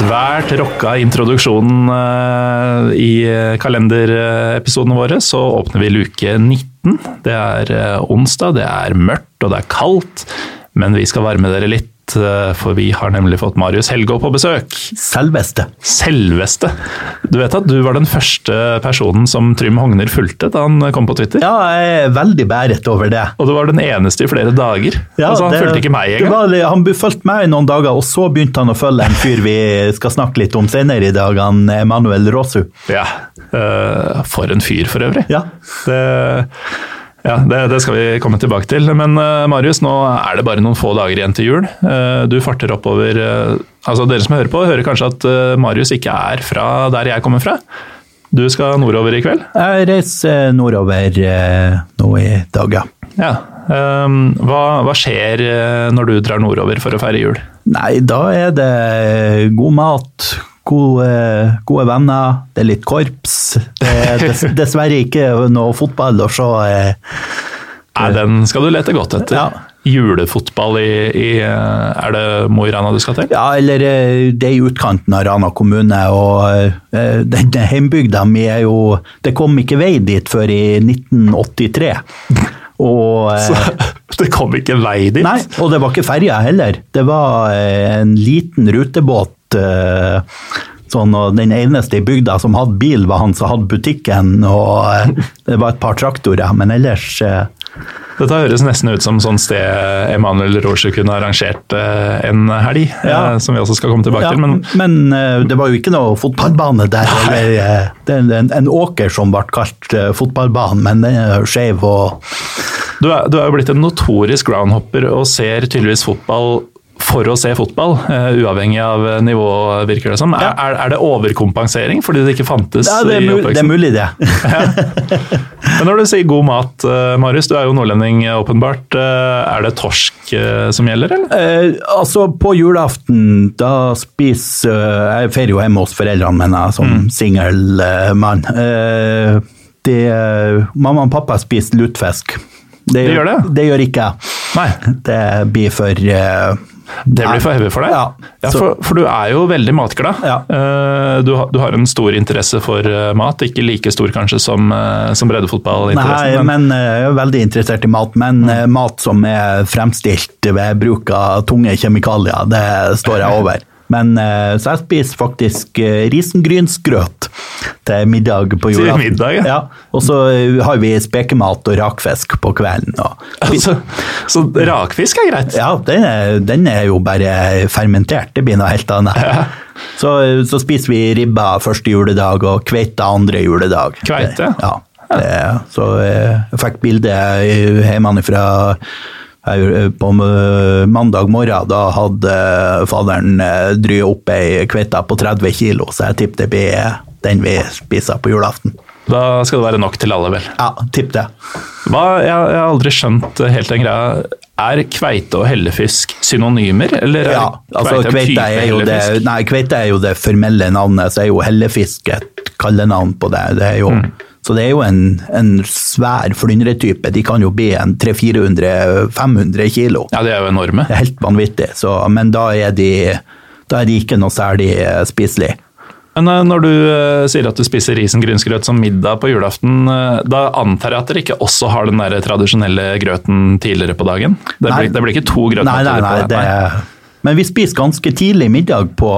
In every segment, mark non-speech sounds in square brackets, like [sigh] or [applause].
Svært rocka introduksjonen eh, i kalenderepisodene våre, så åpner vi luke 19. Det er eh, onsdag, det er mørkt og det er kaldt, men vi skal varme dere litt, eh, for vi har nemlig fått Marius Helgå på besøk. Selveste. Selveste. Du vet at du var den første personen som Trym Hogner fulgte da han kom på Twitter? Ja, jeg er veldig bæret over det. Og du var den eneste i flere dager. Ja, altså, han det- fulgte ikke meg engang. var Han fulgte meg i noen dager, og så begynte han å følge en fyr vi skal snakke litt om senere i dag, han Emanuel Rosu. Ja. eh, for en fyr, for øvrig. Ja. Det, ja, det, det skal vi komme tilbake til. Men uh, Marius, nå er det bare noen få dager igjen til jul. Uh, du farter oppover uh, altså Dere som hører på, hører kanskje at Marius ikke er fra der jeg kommer fra. Du skal nordover i kveld? Jeg reiser nordover nå i dag, ja. Ja. Um, hva, hva skjer når du drar nordover for å feire jul? Nei, da er det god mat, gode, gode venner, det er litt korps. Det er dess, [laughs] dessverre ikke noe fotball å se. eh, Nei, den skal du lete godt etter. Ja. Julefotball i, i eh, Er det Mo i Rana du skal til? Ja, eller eh, det er i utkanten av Rana kommune, og denne den heimbygda mi er jo Det kom ikke vei dit før i 1983. [laughs] Og eh, Så [laughs] det kom ikke vei dit? Nei, og det var ikke ferja heller. Det var eh, en liten rutebåt. Eh, Sånn, og Den eneste i bygda som hadde bil, var han som hadde butikken. og eh, Det var et par traktorer, men ellers eh, Dette høres nesten ut som sånn sted Emanuel Roche kunne arrangert en helg, Ja. som vi også skal komme tilbake ja, til. Men men det var jo ikke noe fotballbane der. Eller, det er en, en åker som ble kalt fotballbanen, men den er skeiv og du er, du er jo blitt en notorisk groundhopper og ser tydeligvis fotball for å se fotball, eh, uavhengig av nivå, virker det som. Er, er, er det overkompensering fordi det ikke fantes ja, det, er i mul det er mulig, det. [laughs] Men når du sier god mat, eh, Marius, du er jo nordlending eh, åpenbart. Eh, Er det torsk eh, som gjelder, eller? Eh, altså, på julaften, da spiser eh, Jeg feirer jo hjemme hos foreldrene mine som Mm. singel eh, mann. Eh, det, eh, mamma og pappa spiser lutefisk. Det, De gjør det? Det gjør ikke jeg. Det blir for eh, det blir for heavy for deg. Ja, Ja, for, for du er jo veldig matglad. Ja. Eh, Du, du har en stor interesse for eh, mat, ikke like stor kanskje som, eh, som Nei, breddefotballinteressen. men- men jeg er veldig interessert i mat. Men eh, mat som er fremstilt ved bruk av tunge kjemikalier, det står jeg over. Men eh, Så jeg spiser faktisk eh, risengrynsgrøt til middag på Til julaften. middag, ja. ja. Og så eh, har vi spekemat og rakfisk på kvelden. Altså, [laughs] så rakfisk er greit? ja, den er, den er jo bare fermentert. Det blir noe helt annet. Så, så spiser vi ribba første juledag og kveite andre juledag. Kveite? Ja. Det, så jeg fikk bilde hjemmefra på eh, mandag morgen. Da hadde faderen eh, dryet opp ei kveite på 30 kilo, så jeg tipper det blir den vi spiser på julaften. Da skal det være nok til alle, vel. Ja, tipp det. Hva, jeg, jeg har aldri skjønt helt den greia. Er kveite og hellefisk synonymer, eller er Ja, altså kveite er, jo det, nei, kveite er jo det formelle navnet, så er jo hellefisk et kallenavn på det. det er jo, Mm. Så det er jo en, en svær flyndretype. De kan jo bli en 300-400-500 kilo. Ja, de er jo enorme. Det er helt vanvittig. Så, men da er, de, da er de ikke noe særlig spiselig. spiselige. Men eh, når du eh, sier at du spiser risengrynsgrøt som middag på julaften, eh, da antar jeg at dere ikke også har den der tradisjonelle grøten tidligere på dagen? Det blir, det blir ikke to Nei, nei, grøtmåltider nei, på det, men vi spiser ganske tidlig middag på,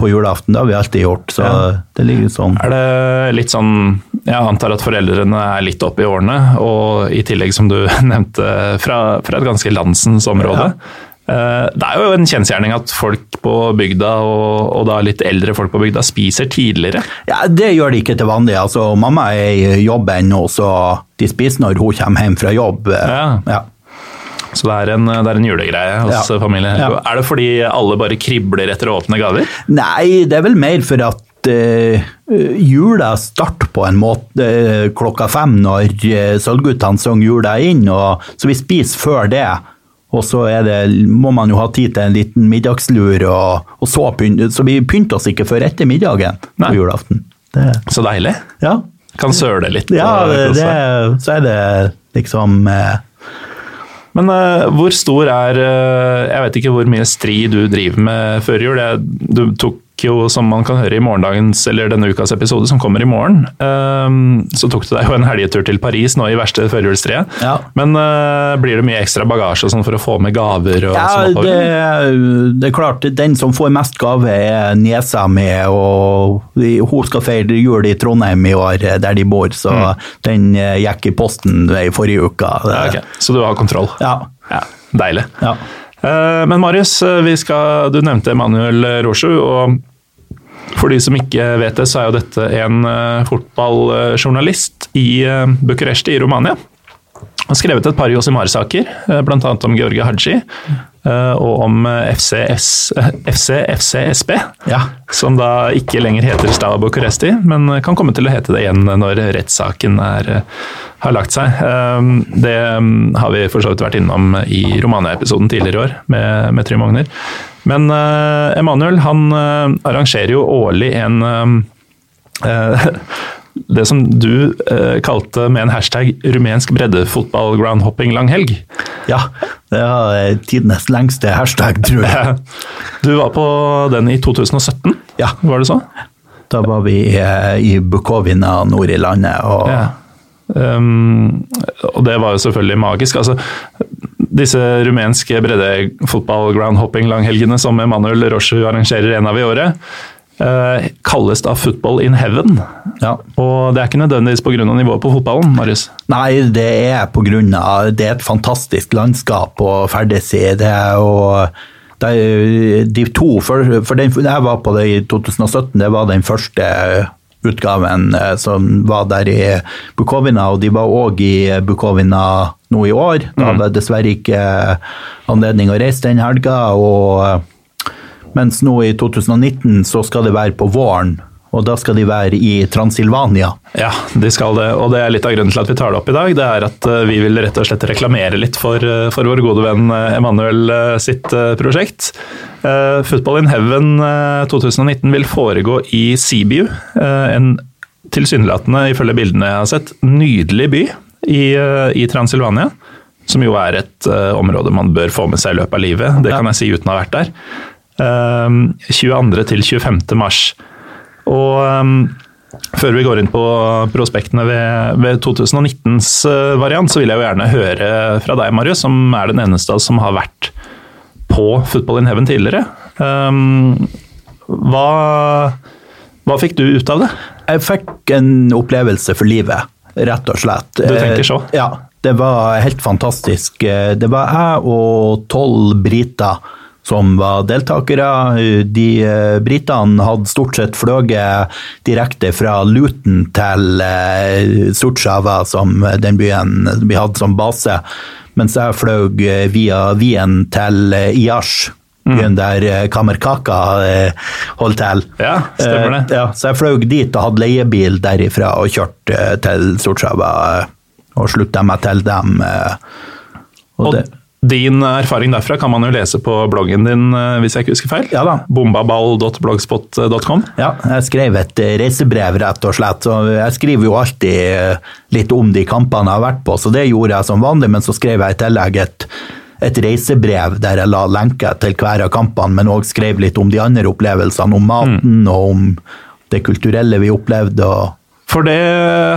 på julaften. Det har vi alltid gjort. Så Ja. det ligger sånn. Er det litt sånn Jeg antar at foreldrene er litt oppe i årene, og i tillegg, som du [laughs] nevnte, fra, fra et ganske landsens område. Ja. Det er jo en kjensgjerning at folk på bygda, og, og da litt eldre folk på bygda, spiser tidligere. Ja, Det gjør de ikke til vanlig. Altså, mamma er i jobb ennå, så de spiser når hun kommer hjem fra jobb. Ja. Ja. Så det er en, det er en julegreie hos Ja. familien. Ja. Er det fordi alle bare kribler etter å åpne gaver? Nei, det er vel mer for at uh, jula starter på en måte uh, klokka fem når uh, Sølvguttene sang jula inn, og, så vi spiser før det. Og så er det, må man jo ha tid til en liten middagslur, og, og så, pynt, så vi pynter oss ikke før etter middagen på julaften. Det, Så deilig. ja, Kan søle litt. ja det, det, så er det liksom eh, Men uh, hvor stor er uh, Jeg vet ikke hvor mye stri du driver med før jul. Du tok jo, som man kan høre i morgendagens eller denne ukas episode, som kommer i morgen, eh, så tok du deg jo en helgetur til Paris nå i verste førjulstreet. Ja. Men eh, blir det mye ekstra bagasje sånn for å få med gaver? Ja, sånn det, det er klart. Den som får mest gave, er niesa mi. Og hun skal feire jul i Trondheim i år, der de bor, så den eh, gikk i posten i forrige uke. Mm. Ja, okay. Så du har kontroll? Ja. Ja, Deilig. ja. Eh, Men Marius, eh, vi skal, du nevnte Emanuel Rosju. og For de som ikke vet det, så er jo dette en eh, fotballjournalist i eh, Bucuresti i Romania. Har skrevet et par Josimar-saker, eh, bl.a. om Georgie Haji eh, og om eh, FCS, FC FCSB, Ja. som da ikke lenger heter Stava Bucuresti, men kan komme til å hete det igjen når rettssaken har lagt seg. Det mm, har vi for så vidt vært innom i Romania-episoden tidligere i år med, med Trym Ogner. Men Emanuel han arrangerer jo årlig en det som du eh, kalte med en hashtag 'rumensk breddefotball groundhopping langhelg'. ja. Det var tidenes lengste hashtag, tror jeg. [laughs] Du var på den i 2017, Ja. var det så? Da var vi eh, i Bukovina nord i landet, og Ja. Um, og det var jo selvfølgelig magisk. Altså, disse rumenske breddefotball-groundhopping-langhelgene som Emanuel Roshu arrangerer en av i året, eh, kalles da Football in heaven. ja. Og det er ikke nødvendigvis pga. nivået på fotballen, Marius. Nei, det er av Det er et fantastisk landskap å ferdes i. Det det er de to for, for den, Jeg var på det i 2017, det var den første utgaven eh, som var der i Bukovina, og de var òg i Bukovina nå i år. Da hadde jeg dessverre ikke anledning å reise den helga. og mens nå i 2019 så skal det være på våren, og da skal de være i Transilvania. Ja, de skal det. Og det er litt av grunnen til at vi tar det opp i dag. Det er at eh, vi vil rett og slett reklamere litt for, eh, for vår gode venn Emanuel eh, sitt prosjekt. Football in Heaven eh, 2019 vil foregå i Sibiu. En tilsynelatende, ifølge bildene jeg har sett, nydelig by i, i Transilvania. Som jo er et uh, område man bør få med seg i løpet av livet. Det kan jeg si uten å ha vært der. Eh, 22. til 25. mars. Og um, før vi går inn på prospektene ved, ved 2019s eh, variant, så vil jeg jo gjerne høre fra deg, Marius, som er den eneste av oss som har vært på Football in Heaven tidligere. Um, hva, hva fikk du ut av det? Jeg fikk en opplevelse for livet, rett og slett. Du tenker så? Eh, Ja, det var helt fantastisk. Eh, Det var jeg og tolv briter som var deltakere. De eh, britene hadde stort sett fløyet direkte fra Luton til eh, som den byen vi hadde som base, mens jeg fløy eh, via Wien til Iash. Mm. Byen der Kamerkaka holdt til. Ja, stemmer det. Ja, så jeg fløy dit og hadde leiebil derifra og kjørte til Sutsjava eh, og slutta meg til dem. Og Og det, din erfaring derfra kan man jo lese på bloggen din, eh, hvis jeg ikke husker feil. Ja da. Bombaball.blogspot.com. ja, jeg skrev et reisebrev, rett og slett. Så jeg skriver jo alltid eh, litt om de kampene jeg har vært på, så det gjorde jeg som vanlig. Men så skrev jeg i tillegg et, et reisebrev der jeg la lenke til hver av kampene, men òg skrev litt om de andre opplevelsene, om maten og om det kulturelle vi opplevde. og For det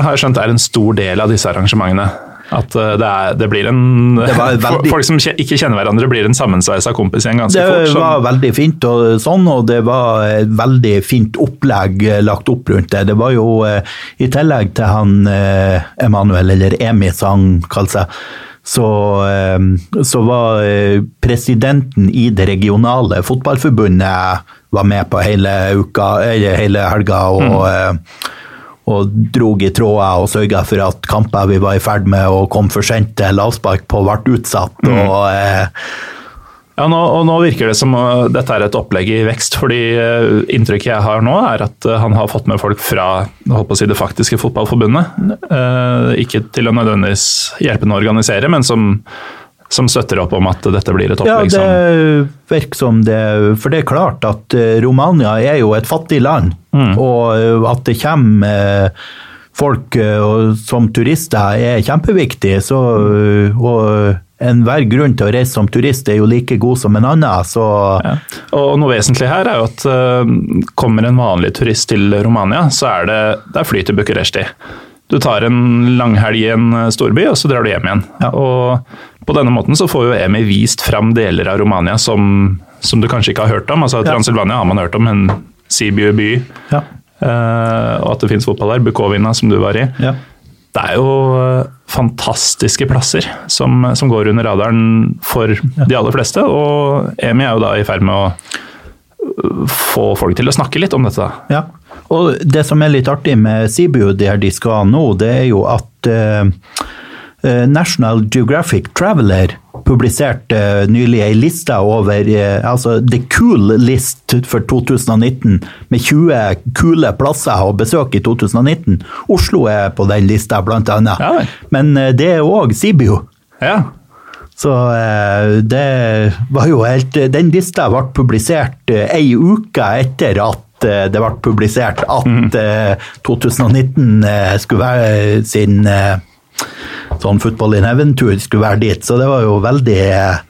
har jeg skjønt er en stor del av disse arrangementene. At eh, det, er, det blir en Det [laughs] veldig- Folk som ikke kjenner hverandre, blir en sammensveisa kompisgjeng ganske Det fort. Det var veldig fint og sånn, og det var et veldig fint opplegg eh, lagt opp rundt det. Det var jo eh, i tillegg til han Emanuel, eller Emi som han kaller seg, så, så var presidenten i det regionale fotballforbundet var med på hele uka, hele helga og eh, og drog i tråder og sørga for at kamper vi var i ferd med å komme for sent til avspark på, ble utsatt. og eh, Ja, nå, og nå virker det som uh, dette er et opplegg i vekst, fordi uh, inntrykket jeg har nå er at uh, han har fått med folk fra å si, det faktiske fotballforbundet. Uh, ikke til å nødvendigvis hjelpe ham å organisere, men som, som støtter opp om at dette blir et Ja, det virker som det For det er klart at eh, Romania er jo et fattig land, og eh, at det kommer eh, folk som turister er kjempeviktig. Så, og enhver grunn til å reise som turist er jo like god som en annen, så ja. Og noe vesentlig her er jo at kommer en vanlig turist til Romania, så er det, det er fly til Bucuresti. Du tar en langhelg i en uh, storby, og så drar du hjem igjen. Ja. Og på denne måten så får jo Emi vist fram deler av Romania som, som du kanskje ikke har hørt om. Altså Transylvania har man hørt om, men Sibiu by, ja. uh, og at det finnes fotball der. Bukovina, som du var i. ja. Det er jo uh, fantastiske plasser som, som går under radaren for de aller fleste, og Emi er jo da i ferd med å få folk til å snakke litt om dette. Ja, og det som er litt artig med Sibiu, der de skal nå, det er jo at eh, eh, National Geographic Traveler publiserte eh, nylig ei liste over altså The Cool List for 2019, med 20 kule plasser å besøke i 2019. Oslo er på den lista, blant annet. Ja. Men det er òg Sibiu. Ja, Så det var jo helt Den lista ble publisert ei uke etter at det ble publisert at eh, 2019 eh, skulle være sin eh, sånn Football in Heaven-tur skulle være dit. Så det var jo veldig eh,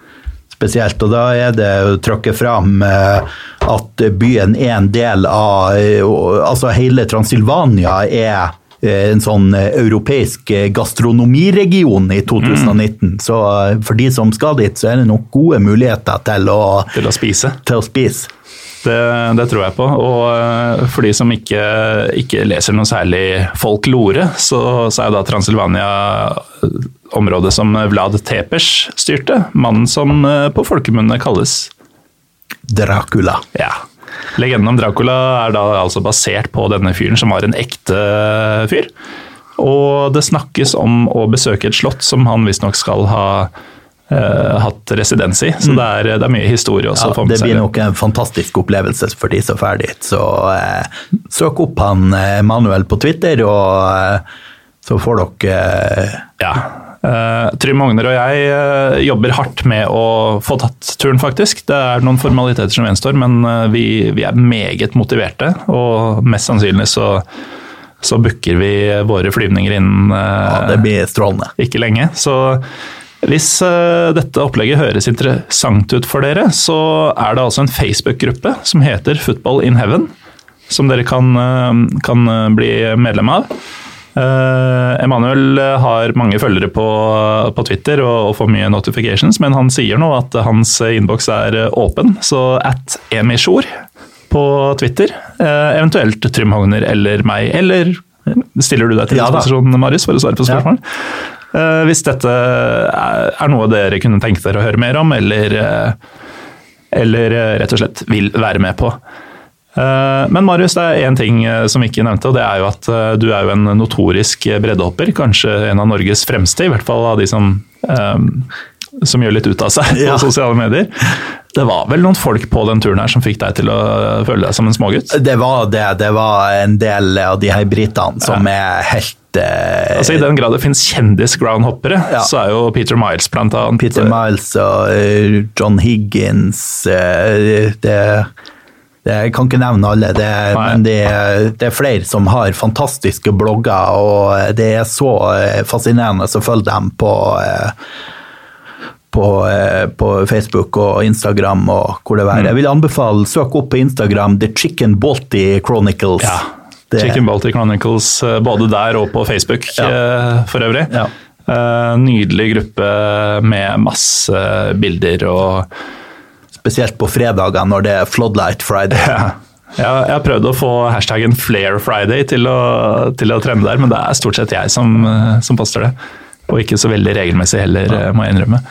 spesielt. Og da er det å trykke fram eh, at byen er en del av eh, Altså hele Transilvania er eh, en sånn eh, europeisk eh, gastronomiregion i 2019. Så eh, for de som skal dit, så er det nok gode muligheter til å, til å spise. til å spise. Det, det tror jeg på. Og eh, for de som ikke, ikke leser noe særlig folklore, så, så er da Transylvania eh, området som Vlad Tepers styrte. Mannen som eh, på folkemunne kalles Dracula. Ja. Legenden om Dracula er da altså basert på denne fyren, som var en ekte fyr. Og det snakkes om å besøke et slott som han visstnok skal ha hatt residens i. Så det, er, det er mye historie også. Ja, det blir nok en fantastisk opplevelse for de som drar dit. Så eh, søk opp han eh, Manuel på Twitter, og eh, så får dere eh, Ja. Uh, Trym Ogner og jeg uh, jobber hardt med å få tatt turen, faktisk. Det er noen formaliteter som gjenstår, men uh, vi, vi er meget motiverte. Og mest sannsynlig så, så booker vi våre flyvninger innen eh, Ja, det blir strålende. ikke lenge. Så hvis eh, dette opplegget høres interessant ut for dere, så er det altså en Facebook-gruppe som heter Football in Heaven, som dere kan, eh, kan eh, bli medlem av. Emanuel har mange følgere på, på Twitter og, og får mye notifications, men han sier nå at hans innboks er åpen, så at emisjor på Twitter, eventuelt Trym Hogner eller meg, eller stiller du deg til Ja disposisjon, Marius, for å svare på Ja. spørsmål? Eh, hvis dette er, noe dere kunne tenke dere å høre mer om, eller, eh, eller eh, rett og slett vil være med på. Eh, Men Marius, det er én ting eh, som vi ikke nevnte, og det er jo at eh, du er jo en notorisk breddehopper. Kanskje en av Norges fremste, i hvert fall av de som, eh, som gjør litt ut av seg på sosiale medier. Det var vel noen folk på den turen her som fikk deg til å føle deg som en smågutt? Det var det. Det var en del av de her britene som er helt eh, Altså I den grad det finnes kjendis-groundhoppere, Ja. så er jo Peter Miles blant annet Peter Miles og eh, John Higgins eh, det, det, Jeg kan ikke nevne alle, det, men det, det er flere som har fantastiske blogger, og det er så eh, fascinerende å følge dem på eh, på, eh, på Facebook og Instagram og hvor det Mm. være. Jeg vil anbefale søk opp på Instagram The Chicken Balti Chronicles. Ja. Det- Chicken Balty Chronicles, eh, både der og på Facebook Ja. eh, for øvrig. Ja. Nydelig gruppe med masse bilder og Spesielt på fredager når det er Floodlight Friday. ja. Jeg har- prøvd å få hashtaggen Flare Friday til å, til å trende der, men det er stort sett jeg som, som poster det. Og ikke så veldig regelmessig heller, må jeg innrømme.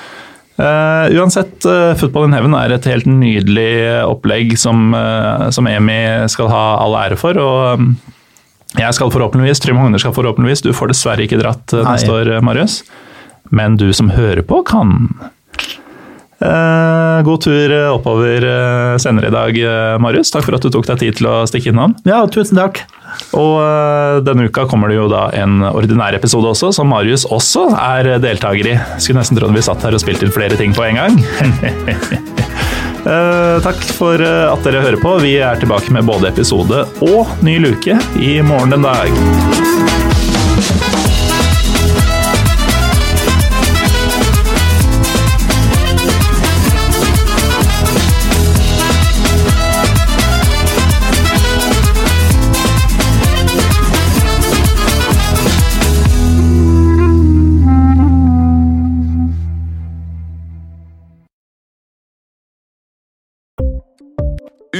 Eh, uansett, uh, Football in Heaven er et helt nydelig opplegg som, uh, som Emi skal ha all ære for. og um, jeg skal forhåpentligvis, Trym Hogner skal forhåpentligvis, du får dessverre ikke dratt uh, neste år, Marius. Men du som hører på, kan. God tur oppover senere i dag, Marius. Takk for at du tok deg tid til å stikke innom. Ja, tusen takk. Og eh, denne uka kommer det jo da en ordinær episode også, som Marius også er deltaker i. Skulle nesten trodd vi satt her og spilte inn flere ting på en gang. [laughs] Eh, takk for eh, at dere hører på. Vi er tilbake med både episode og ny luke i morgen den dag.